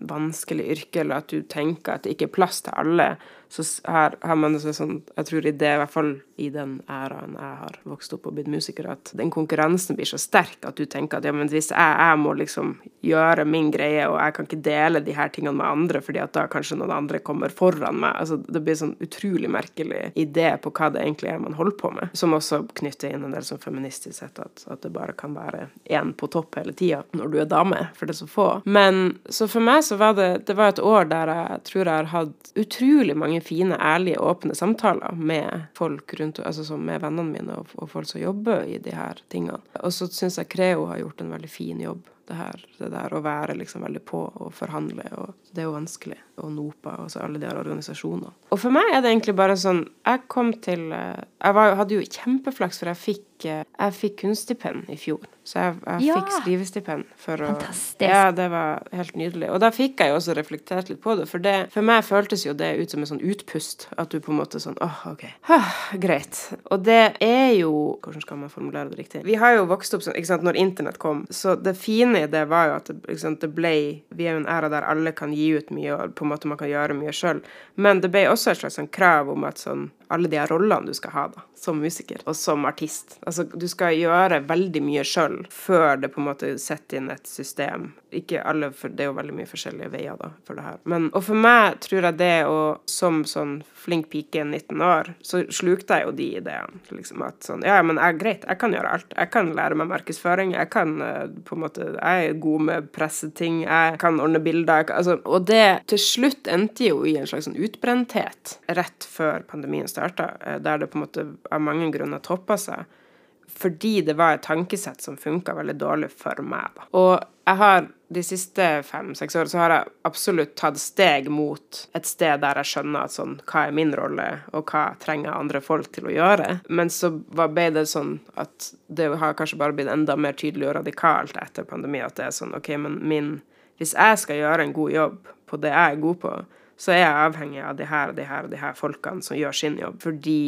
vanskelig yrke, eller at du tenker at det ikke er plass til alle, så her, har man altså sånn Jeg tror i det, i hvert fall i den æraen jeg har vokst opp og blitt musiker, at den konkurransen blir så sterk at du tenker at ja, men hvis jeg, jeg må liksom gjøre min greie, og jeg kan ikke dele de her tingene med andre, fordi at da kanskje noen andre kommer foran meg altså Det blir sånn utrolig merkelig idé på hva det egentlig er man holder på med, som også knytter inn en del sånn feministisk sett, at, at det bare kan være én på topp hele tida når du er dame, for det er så få. Men så for meg så var det det var et år der jeg tror jeg har hatt utrolig mange fine, ærlige, åpne samtaler med folk rundt, altså med vennene mine og, og folk som jobber i de her tingene. Og så syns jeg Creo har gjort en veldig fin jobb. Det, her, det der å være liksom veldig på og forhandle, og det er jo vanskelig. Og NOPA og så alle de her organisasjonene. Og for meg er det egentlig bare sånn Jeg kom til eh, Jeg var, hadde jo kjempeflaks, for jeg fikk, eh, jeg fikk kunststipend i fjor. Så jeg, jeg Ja. fikk skrivestipend for å Fantastisk. Ja, det var helt nydelig. Og da fikk jeg jo også reflektert litt på det, for det, for meg føltes jo det ut som en sånn utpust. At du på en måte sånn åh, OK. Ah, greit. Og det er jo Hvordan skal man formulere det riktig? Vi har jo vokst opp sånn, ikke sant, når internett kom, så det fine i det var jo at det, ikke sant, det ble Vi er jo en æra der alle kan gi ut mye, og på en måte man kan gjøre mye sjøl. Men det ble også et slags sånn krav om at sånn alle de her rollene du skal ha da, som musiker og som artist. Altså, du skal gjøre veldig mye sjøl før det på en måte setter inn et system. Ikke alle, for det er jo veldig mye forskjellige veier da, for det her. Men, og for meg tror jeg det å, som sånn flink pike 19 år, så slukte jeg jo de ideene. Liksom at sånn, ja, men jeg, greit, jeg kan gjøre alt. Jeg kan lære meg markedsføring, jeg kan eh, på en måte, jeg er god med presseting, jeg kan ordne bilder, altså, og det til slutt endte jo i en slags sånn utbrenthet rett før pandemien starta, eh, der det på en måte av mange grunner toppa seg fordi det var et tankesett som funka veldig dårlig for meg. Og jeg har de siste fem-seks årene så har jeg absolutt tatt steg mot et sted der jeg skjønner at sånn, hva er min rolle, og hva trenger andre folk til å gjøre. Men så ble det sånn at det har kanskje bare blitt enda mer tydelig og radikalt etter pandemi at det er sånn OK, men min Hvis jeg skal gjøre en god jobb på det jeg er god på, så er jeg avhengig av de her og de her og de her folkene som gjør sin jobb, fordi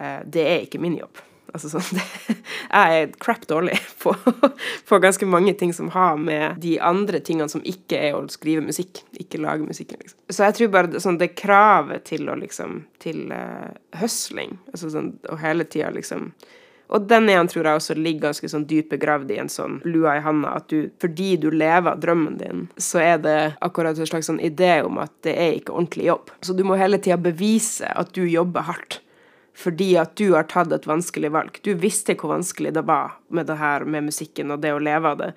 eh, det er ikke min jobb. Altså sånn, det, jeg er crap dårlig på, på ganske mange ting som har med de andre tingene som ikke er å skrive musikk, ikke lage musikken, liksom. Så jeg tror bare sånn, det kravet til å liksom Til uh, høsling, altså sånn, og hele tida liksom og den igjen tror jeg også ligger ganske sånn dypt begravd i en sånn lua i handa, at du, fordi du lever drømmen din, så er det akkurat en slags sånn idé om at det er ikke ordentlig jobb. Så du må hele tida bevise at du jobber hardt fordi at du har tatt et vanskelig valg. Du visste hvor vanskelig det var med det her med musikken og det å leve av det,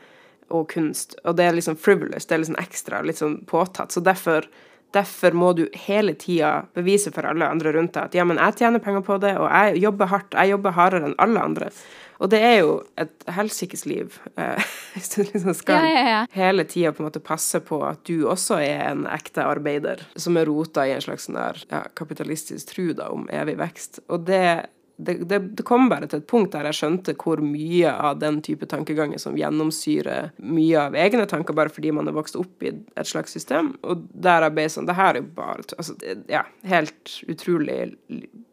og kunst. Og det er liksom frivolous, det er liksom ekstra, litt sånn påtatt. Så derfor, derfor må du hele tida bevise for alle andre rundt deg at ja, men jeg tjener penger på det, og jeg jobber hardt. Jeg jobber hardere enn alle andre. Og det er jo et helsikes liv, eh, hvis du liksom skal Ja, ja, ja. hele tida på en måte passe på at du også er en ekte arbeider som er rota i en slags sånn der, ja, kapitalistisk tru da, om evig vekst. Og det, det, det, det kom bare til et punkt der jeg skjønte hvor mye av den type tankeganger som gjennomsyrer mye av egne tanker, bare fordi man har vokst opp i et slags system. Og der jeg ble sånn Det her er jo bare altså, Ja, helt utrolig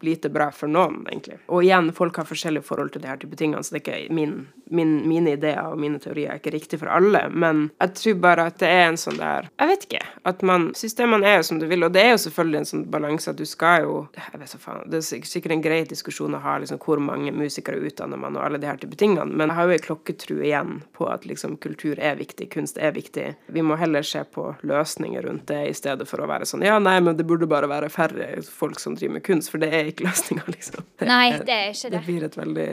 lite bra for noen, egentlig. Og igjen, folk har forskjellige forhold til de her type tingene, så det er ikke min, min, mine ideer og mine teorier er ikke riktig for alle, men jeg tror bare at det er en sånn der Jeg vet ikke. At man Systemene er jo som du vil, og det er jo selvfølgelig en sånn balanse at du skal jo Jeg vet så faen. Det er sikkert- en grei diskusjon å ha liksom hvor mange musikere utdanner man, og alle de her type tingene, men jeg har jo ei klokketru igjen på at liksom kultur er viktig, kunst er viktig. Vi må heller se på løsninger rundt det, i stedet for å være sånn Ja, nei, men det burde bare være færre folk som driver med kunst, for det er ikke løsninga, liksom. Nei, det er ikke Det det. blir et veldig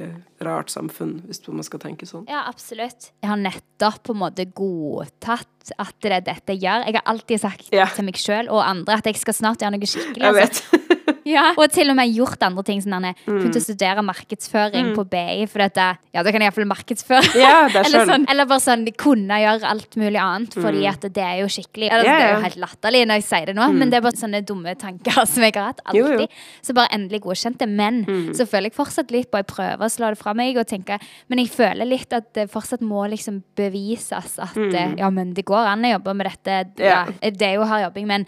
rart samfunn, hvis man skal tenke sånn. Ja, absolutt. Jeg har nettopp på en måte godtatt at det er dette jeg gjør. Jeg har alltid sagt Ja. til meg sjøl og andre at jeg skal snart gjøre noe skikkelig. Jeg altså. Ja. Og til og med gjort andre ting. Sånn Mm. å studere markedsføring på BI. For dette, ja, da kan jeg iallfall markedsføre. Er eller, sånn, eller bare sånn kunne gjøre alt mulig annet, fordi at det er jo skikkelig eller, yeah. Det er jo helt latterlig når jeg sier det nå, men det er bare sånne dumme tanker som jeg har hatt alltid. Jo, jo. Så bare endelig godkjent det. Men så føler jeg fortsatt litt på Jeg prøver å slå det fra meg og tenke Men jeg føler litt at det fortsatt må liksom bevises at eh, ja, men det går an å jobbe med dette. Ja, yeah. Det er jo hard jobbing, men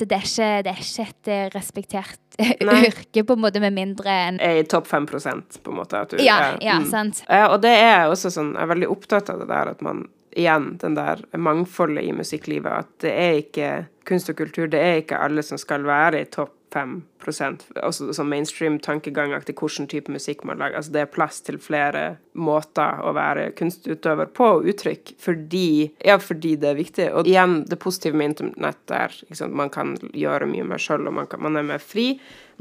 det, er ikke, det er ikke et eh, respektert. yrke, på en måte, med mindre enn Er i topp 5% på en måte. At du, Ja, ja, mm. sant. Ja, og det er også sånn Jeg er veldig opptatt av det der at man Igjen, den der mangfoldet i musikklivet. At det er ikke kunst og kultur, det er ikke alle som skal være i topp 5% altså sånn mainstream-tankegangaktig hvilken type musikk man lager. Altså det er plass til flere måter å være kunstutøver på og uttrykk, fordi, ja, fordi det er viktig. Og igjen, det positive med internett er liksom, man kan gjøre mye mer sjøl, og man, kan, man er mer fri,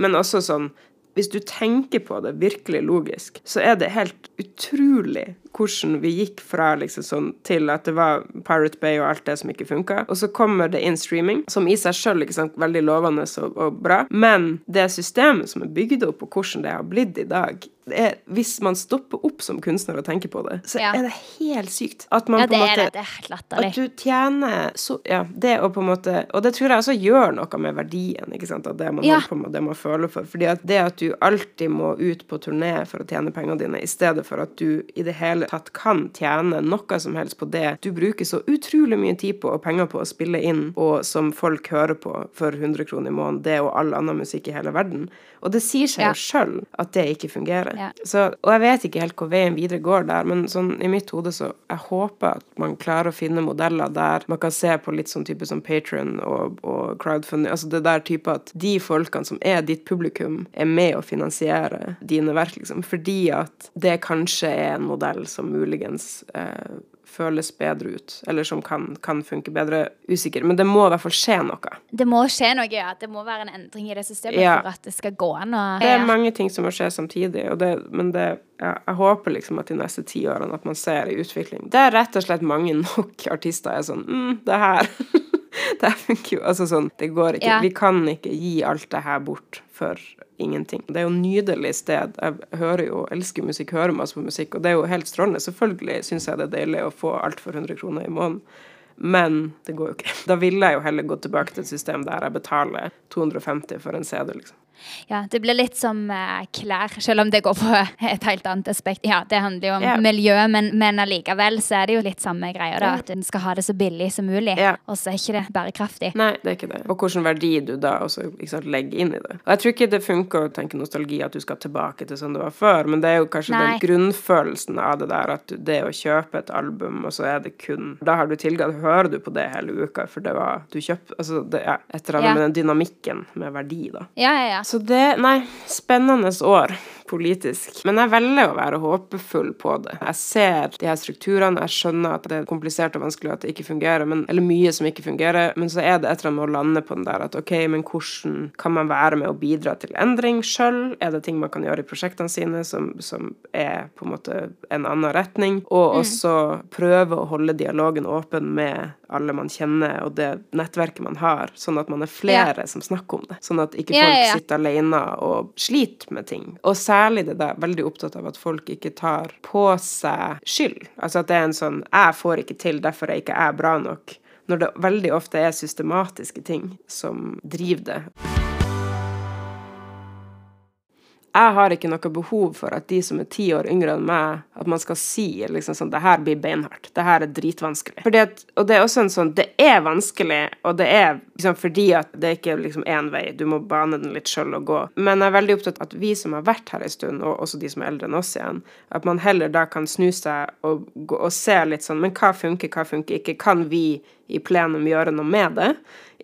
men også sånn hvis du tenker på det virkelig logisk, så er det helt utrolig hvordan vi gikk fra liksom sånn til at det var Pirate Bay og alt det som ikke funka. Og så kommer det inn streaming, som i seg sjøl er veldig lovende og, og, bra. Men det systemet som er bygd opp, og hvordan det har blitt i dag, er, hvis man stopper opp som kunstner og tenker på det, så ja. er det helt sykt. At man ja, det på en måte, det. Det er helt latterlig. At du tjener så Ja, det å på en måte Og det tror jeg også gjør noe med verdien, ikke sant, av det man ja. holder på med, det man føler for. Fordi at det at du alltid må ut på turné for å tjene pengene dine, i stedet for at du i det hele tatt kan tjene noe som helst på det du bruker så utrolig mye tid på og penger på å spille inn, og som folk hører på for 100 kroner i måneden, det og all annen musikk i hele verden. Og det sier seg ja. jo sjøl at det ikke fungerer. Ja. Så, og jeg vet ikke helt hvor veien videre går der, men sånn i mitt hode så jeg håper at man klarer å finne modeller der man kan se på litt sånn type som Patron og, og crowdfunding, altså det der type at de folkene som er ditt publikum, er med å finansiere dine verk, liksom. Fordi at det kanskje er en modell som muligens eh, føles bedre ut, eller som kan, kan, funke bedre. Usikker. Men det må i hvert fall skje noe. Det må skje noe, ja. Det må være en endring i det systemet ja. for at det skal gå an. Og, det er mange ting som må skje samtidig, det, men det, ja, jeg håper liksom at de neste ti årene at man ser en utvikling. Det er rett og slett mange nok artister er sånn mm, det her det funker jo Altså sånn, det går ikke. Ja. Vi kan ikke gi alt det her bort for ingenting. Det er jo nydelig sted. Jeg hører jo, elsker musikk, hører masse på musikk, og det er jo helt strålende. Selvfølgelig syns jeg det er deilig å få alt for 100 kroner i måneden. Men det går jo ikke. Da ville jeg jo heller gå tilbake til et system der jeg betaler 250 for en CD, liksom. Ja, det blir litt som uh, klær, selv om det går på et helt annet aspekt. Ja, det handler jo om yeah. miljø, men, men allikevel så er det jo litt samme greia, da. At en skal ha det så billig som mulig. Yeah. Og så er ikke det bærekraftig. Nei, det er ikke det. Og hvilken verdi du da også sant, legger inn i det. Og jeg tror ikke det funker å tenke nostalgi at du skal tilbake til sånn det var før, men det er jo kanskje Nei. den grunnfølelsen av det der at det å kjøpe et album, og så er det kun Da har du tilgang, hører du på det hele uka, for det var Du kjøpte Altså, det er et eller annet med den dynamikken med verdi, da. Ja, ja, ja. Så det Nei, spennende år politisk. Men jeg velger å være håpefull på det. Jeg ser de her strukturene, jeg skjønner at det er komplisert og vanskelig at det ikke fungerer, men, eller mye som ikke fungerer, men så er det et eller annet med å lande på den der at ok, men hvordan kan man være med å bidra til endring sjøl? Er det ting man kan gjøre i prosjektene sine som, som er på en måte en annen retning? Og mm. også prøve å holde dialogen åpen med alle man kjenner, og det nettverket man har, sånn at man er flere ja. som snakker om det. Sånn at ikke folk ja, ja, sitter alene og sliter med ting. Og særlig det der, veldig opptatt av at folk ikke tar på seg skyld. Altså at det er en sånn 'jeg får ikke til, derfor er ikke jeg bra nok'. Når det veldig ofte er systematiske ting som driver det jeg har ikke noe behov for at de som er ti år yngre enn meg, at man skal si liksom sånn Det her blir beinhardt. Det her er dritvanskelig. At, og det er også en sånn Det er vanskelig, og det er liksom fordi at det ikke er liksom vei. Du må bane den litt sjøl og gå. Men jeg er veldig opptatt av at vi som har vært her en stund, og også de som er eldre enn oss igjen, at man heller da kan snu seg og, og se litt sånn Men hva funker, hva funker ikke? Kan vi i plenum gjøre noe med det?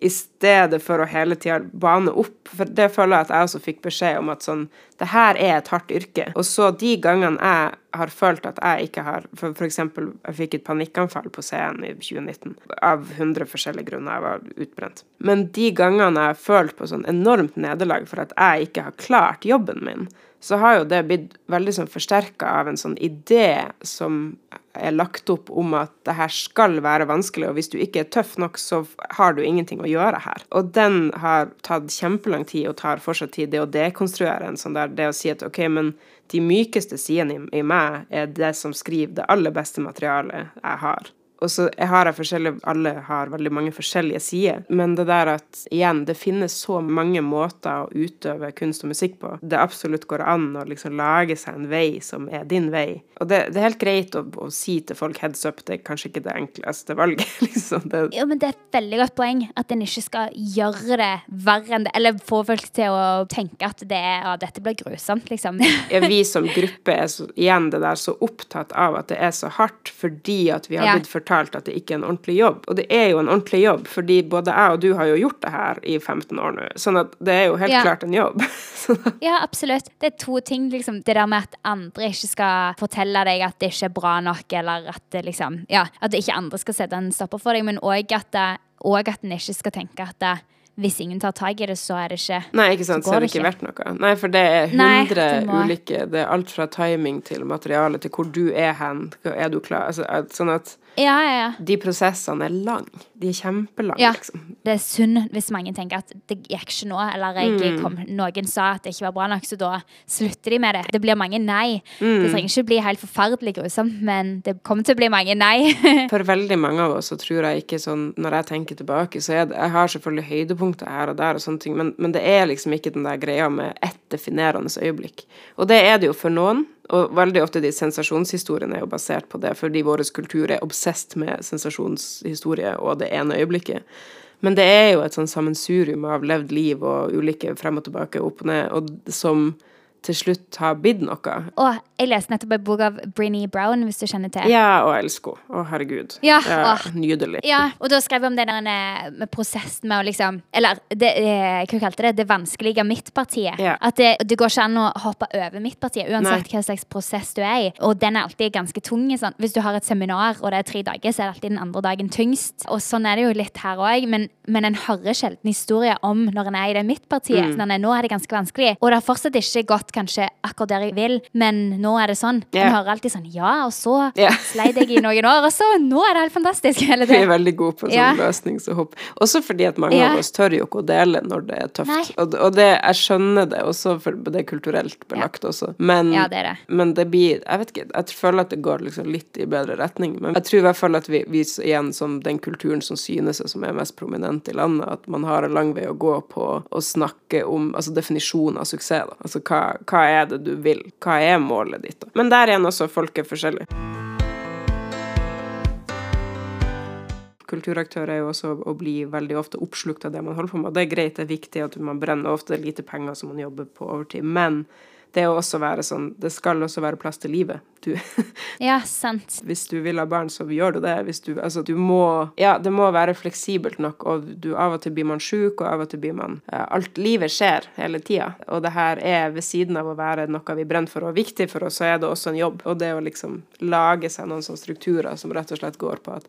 i stedet for å hele tida bane opp. For det føler jeg at jeg også fikk beskjed om at sånn Det her er et hardt yrke. Og så de gangene jeg har følt at jeg ikke har For, f.eks. jeg fikk et panikkanfall på scenen i 2019 av 100 forskjellige grunner. Jeg var utbrent. Men de gangene jeg har følt på sånn enormt nederlag for at jeg ikke har klart jobben min, så har jo det blitt veldig sånn forsterka av en sånn idé som er lagt opp om at det her skal være vanskelig, og hvis du ikke er tøff nok, så har du ingenting å gjøre her. Og den har tatt kjempelang tid, og tar fortsatt tid, det å dekonstruere en sånn der, det å si at OK, men de mykeste sidene i, i meg er det som skriver det aller beste materialet jeg har. Og så har jeg forskjellige Alle har veldig mange forskjellige sider. Men det der at igjen, det finnes så mange måter å utøve kunst og musikk på. Det absolutt går an å liksom lage seg en vei som er din vei. Og det, det er helt greit å, å, si til folk heads up, det er kanskje ikke det enkleste valget. liksom. Det. Jo, men det er et veldig godt poeng at en ikke skal gjøre det verre enn det, eller få folk til å tenke at det er, ja, dette blir grusomt, liksom. ja, vi som gruppe er så, igjen det der så opptatt av at det er så hardt fordi at vi har ja. blitt fortalt fortalt at det ikke er en ordentlig jobb. Og det er jo en ordentlig jobb, fordi både jeg og du har jo gjort det her i 15 år nå. Sånn at det er jo helt Ja. klart en jobb. Ja, absolutt. Det er to ting. Liksom. Det der med at andre ikke skal fortelle deg at det ikke er bra nok, eller at det liksom Ja, at ikke andre skal sette en stopper for deg, men òg at, og at en ikke skal tenke at det, hvis ingen tar tak i det, så er det ikke Nei, ikke sant, Så så er det ikke verdt noe. Nei, for det er Nei, det ulike Det er alt fra timing til materiale til hvor du er hen. Er du klar? Altså, sånn at Ja, ja, ja. de prosessene er lang. De er kjempelange, Ja. liksom. Det er synd hvis mange tenker at det gikk ikke nå, eller jeg kom, noen sa at det ikke var bra nok, så da slutter de med det. Det blir mange nei. Det trenger ikke bli helt forferdelig grusomt, men det kommer til å bli mange nei. For veldig mange av oss så tror jeg ikke sånn Når jeg tenker tilbake, så er det Jeg har selvfølgelig høydepunkter her og der og sånne ting, men, men det er liksom ikke den der greia med ett definerende øyeblikk. Og det er det jo for noen. Og veldig ofte de sensasjonshistoriene er jo basert på det, fordi vår kultur er obsesst med sensasjonshistorie og det ene øyeblikket. Men det er jo et sånn sammensurium av levd liv og ulike frem og tilbake, opp og ned, og som til slutt har blitt noe. Og jeg leste nettopp en bok av Brinny Brown, hvis du kjenner til. Ja, og jeg elsker henne. Å, herregud. Ja, Ja, nydelig. Ja, og da skrev jeg om den der eh, med prosessen med å liksom Eller det, eh, hva kalte det? Det vanskelige midtpartiet. Ja. At det, det går ikke an å hoppe over midtpartiet, uansett Nei. hva slags prosess du er i. Og den er alltid ganske tung. Sånn. Hvis du har et seminar og det er tre dager, så er det alltid den andre dagen tyngst. Og sånn er det jo litt her òg, men, men en hører sjelden historier om når en er i det midtpartiet. Mm. Sånn, nå er det ganske vanskelig. Og det har fortsatt ikke gått kanskje akkurat der jeg vil, men nå er det sånn. Yeah. En hører alltid sånn Ja, og så yeah. sleit jeg i noen år, og så nå er det helt fantastisk. Eller Vi er veldig gode på sånn yeah. løsningshopp. Også fordi at mange yeah. av oss tør jo ikke å dele når det er tøft. Og, og det, jeg skjønner det også, for det er kulturelt belagt også. Men, Ja, det er det. men det blir Jeg vet ikke, jeg føler at det går liksom litt i bedre retning. Men jeg tror i hvert fall at vi, vi igjen som den kulturen som synes er som er mest prominent i landet, at man har en lang vei å gå på å snakke om altså definisjonen av suksess. Da. Altså hva, hva er det du vil? Hva er målet ditt? Men der igjen også, folk er forskjellige. kulturaktør er jo også å bli veldig ofte oppslukt av det man holder på med. Det er greit, det er viktig at man brenner ofte lite penger som man jobber på overtid, men det å også være sånn Det skal også være plass til livet. Du, Ja, sant. hvis du vil ha barn, så gjør du det. Hvis du Altså, du må Ja, det må være fleksibelt nok, og du av og til blir man sjuk, og av og til blir man uh, Alt livet skjer hele tida, og det her er ved siden av å være noe vi brenner for og viktig for oss, så er det også en jobb. Og det å liksom lage seg noen sånne strukturer som rett og slett går på at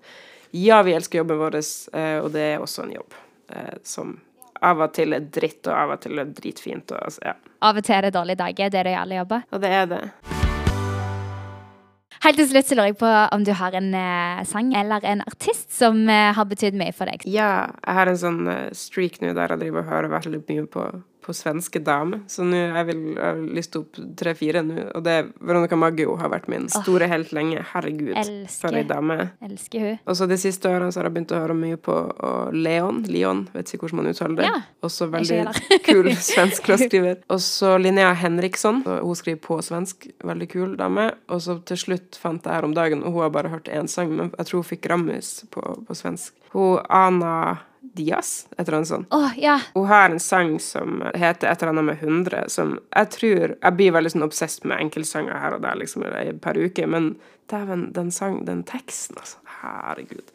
ja, vi elsker jobben vår, uh, og det er også en jobb uh, som av og til er dritt, og av og til er dritfint. Og, altså, ja. Av og til er det dårlige dager. Det er det i alle jobber. og det er det. Helt til slutt så lurer jeg på om du har en eh, sang eller en artist som eh, har betydd mye for deg. Ja, jeg har en sånn eh, streak nå der jeg driver og hører veldig mye på, på svenske damer. Så nå jeg vil jeg liste opp tre-fire nå, og det er Veronica Maggio har vært min store helt lenge. Herregud, Elsker. for ei dame. Elsker hun. Og så de siste årene så har jeg begynt å høre mye på Leon. Leon, vet ikke hvordan man uttaler det. Ja, Også veldig kul svensk låtskriver. Og så Linnea Henriksson. Hun skriver på svensk. Veldig kul dame. Og så til slutt fant jeg her om dagen, og hun har bare hørt én sang, men jeg tror hun fikk Rammus på, på svensk. Hun Ana Diaz, et eller annet sånt. Oh, ja. Hun har en sang som heter et eller annet med 100, som jeg tror Jeg blir veldig sånn obsess med enkeltsanger her og der liksom i et par uker, men dæven, den sang, den teksten, altså. Herregud.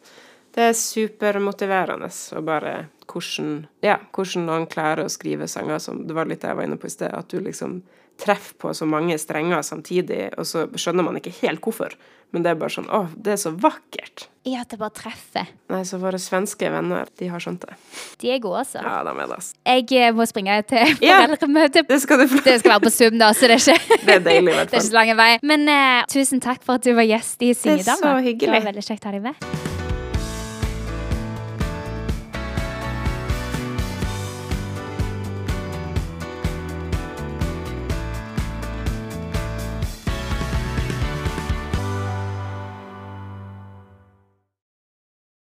Det er supermotiverende å bare hvordan Ja, hvordan noen klarer å skrive sanger som Det var litt det jeg var inne på i sted, at du liksom treffer på så mange strenger samtidig, og så skjønner man ikke helt hvorfor. Men det er bare sånn Å, det er så vakkert. I at det bare treffer. Nei, så våre svenske venner, de har skjønt det. De er gode, altså. Ja, de er det, altså. Jeg eh, må springe til Ja. foreldremøte. Det skal du få Det skal være på Zoom, da, så det er ikke Det er deilig, i hvert Det er ikke så lang vei. Men uh, tusen takk for at du var gjest i er så hyggelig. Det var veldig kjekt å ha deg med.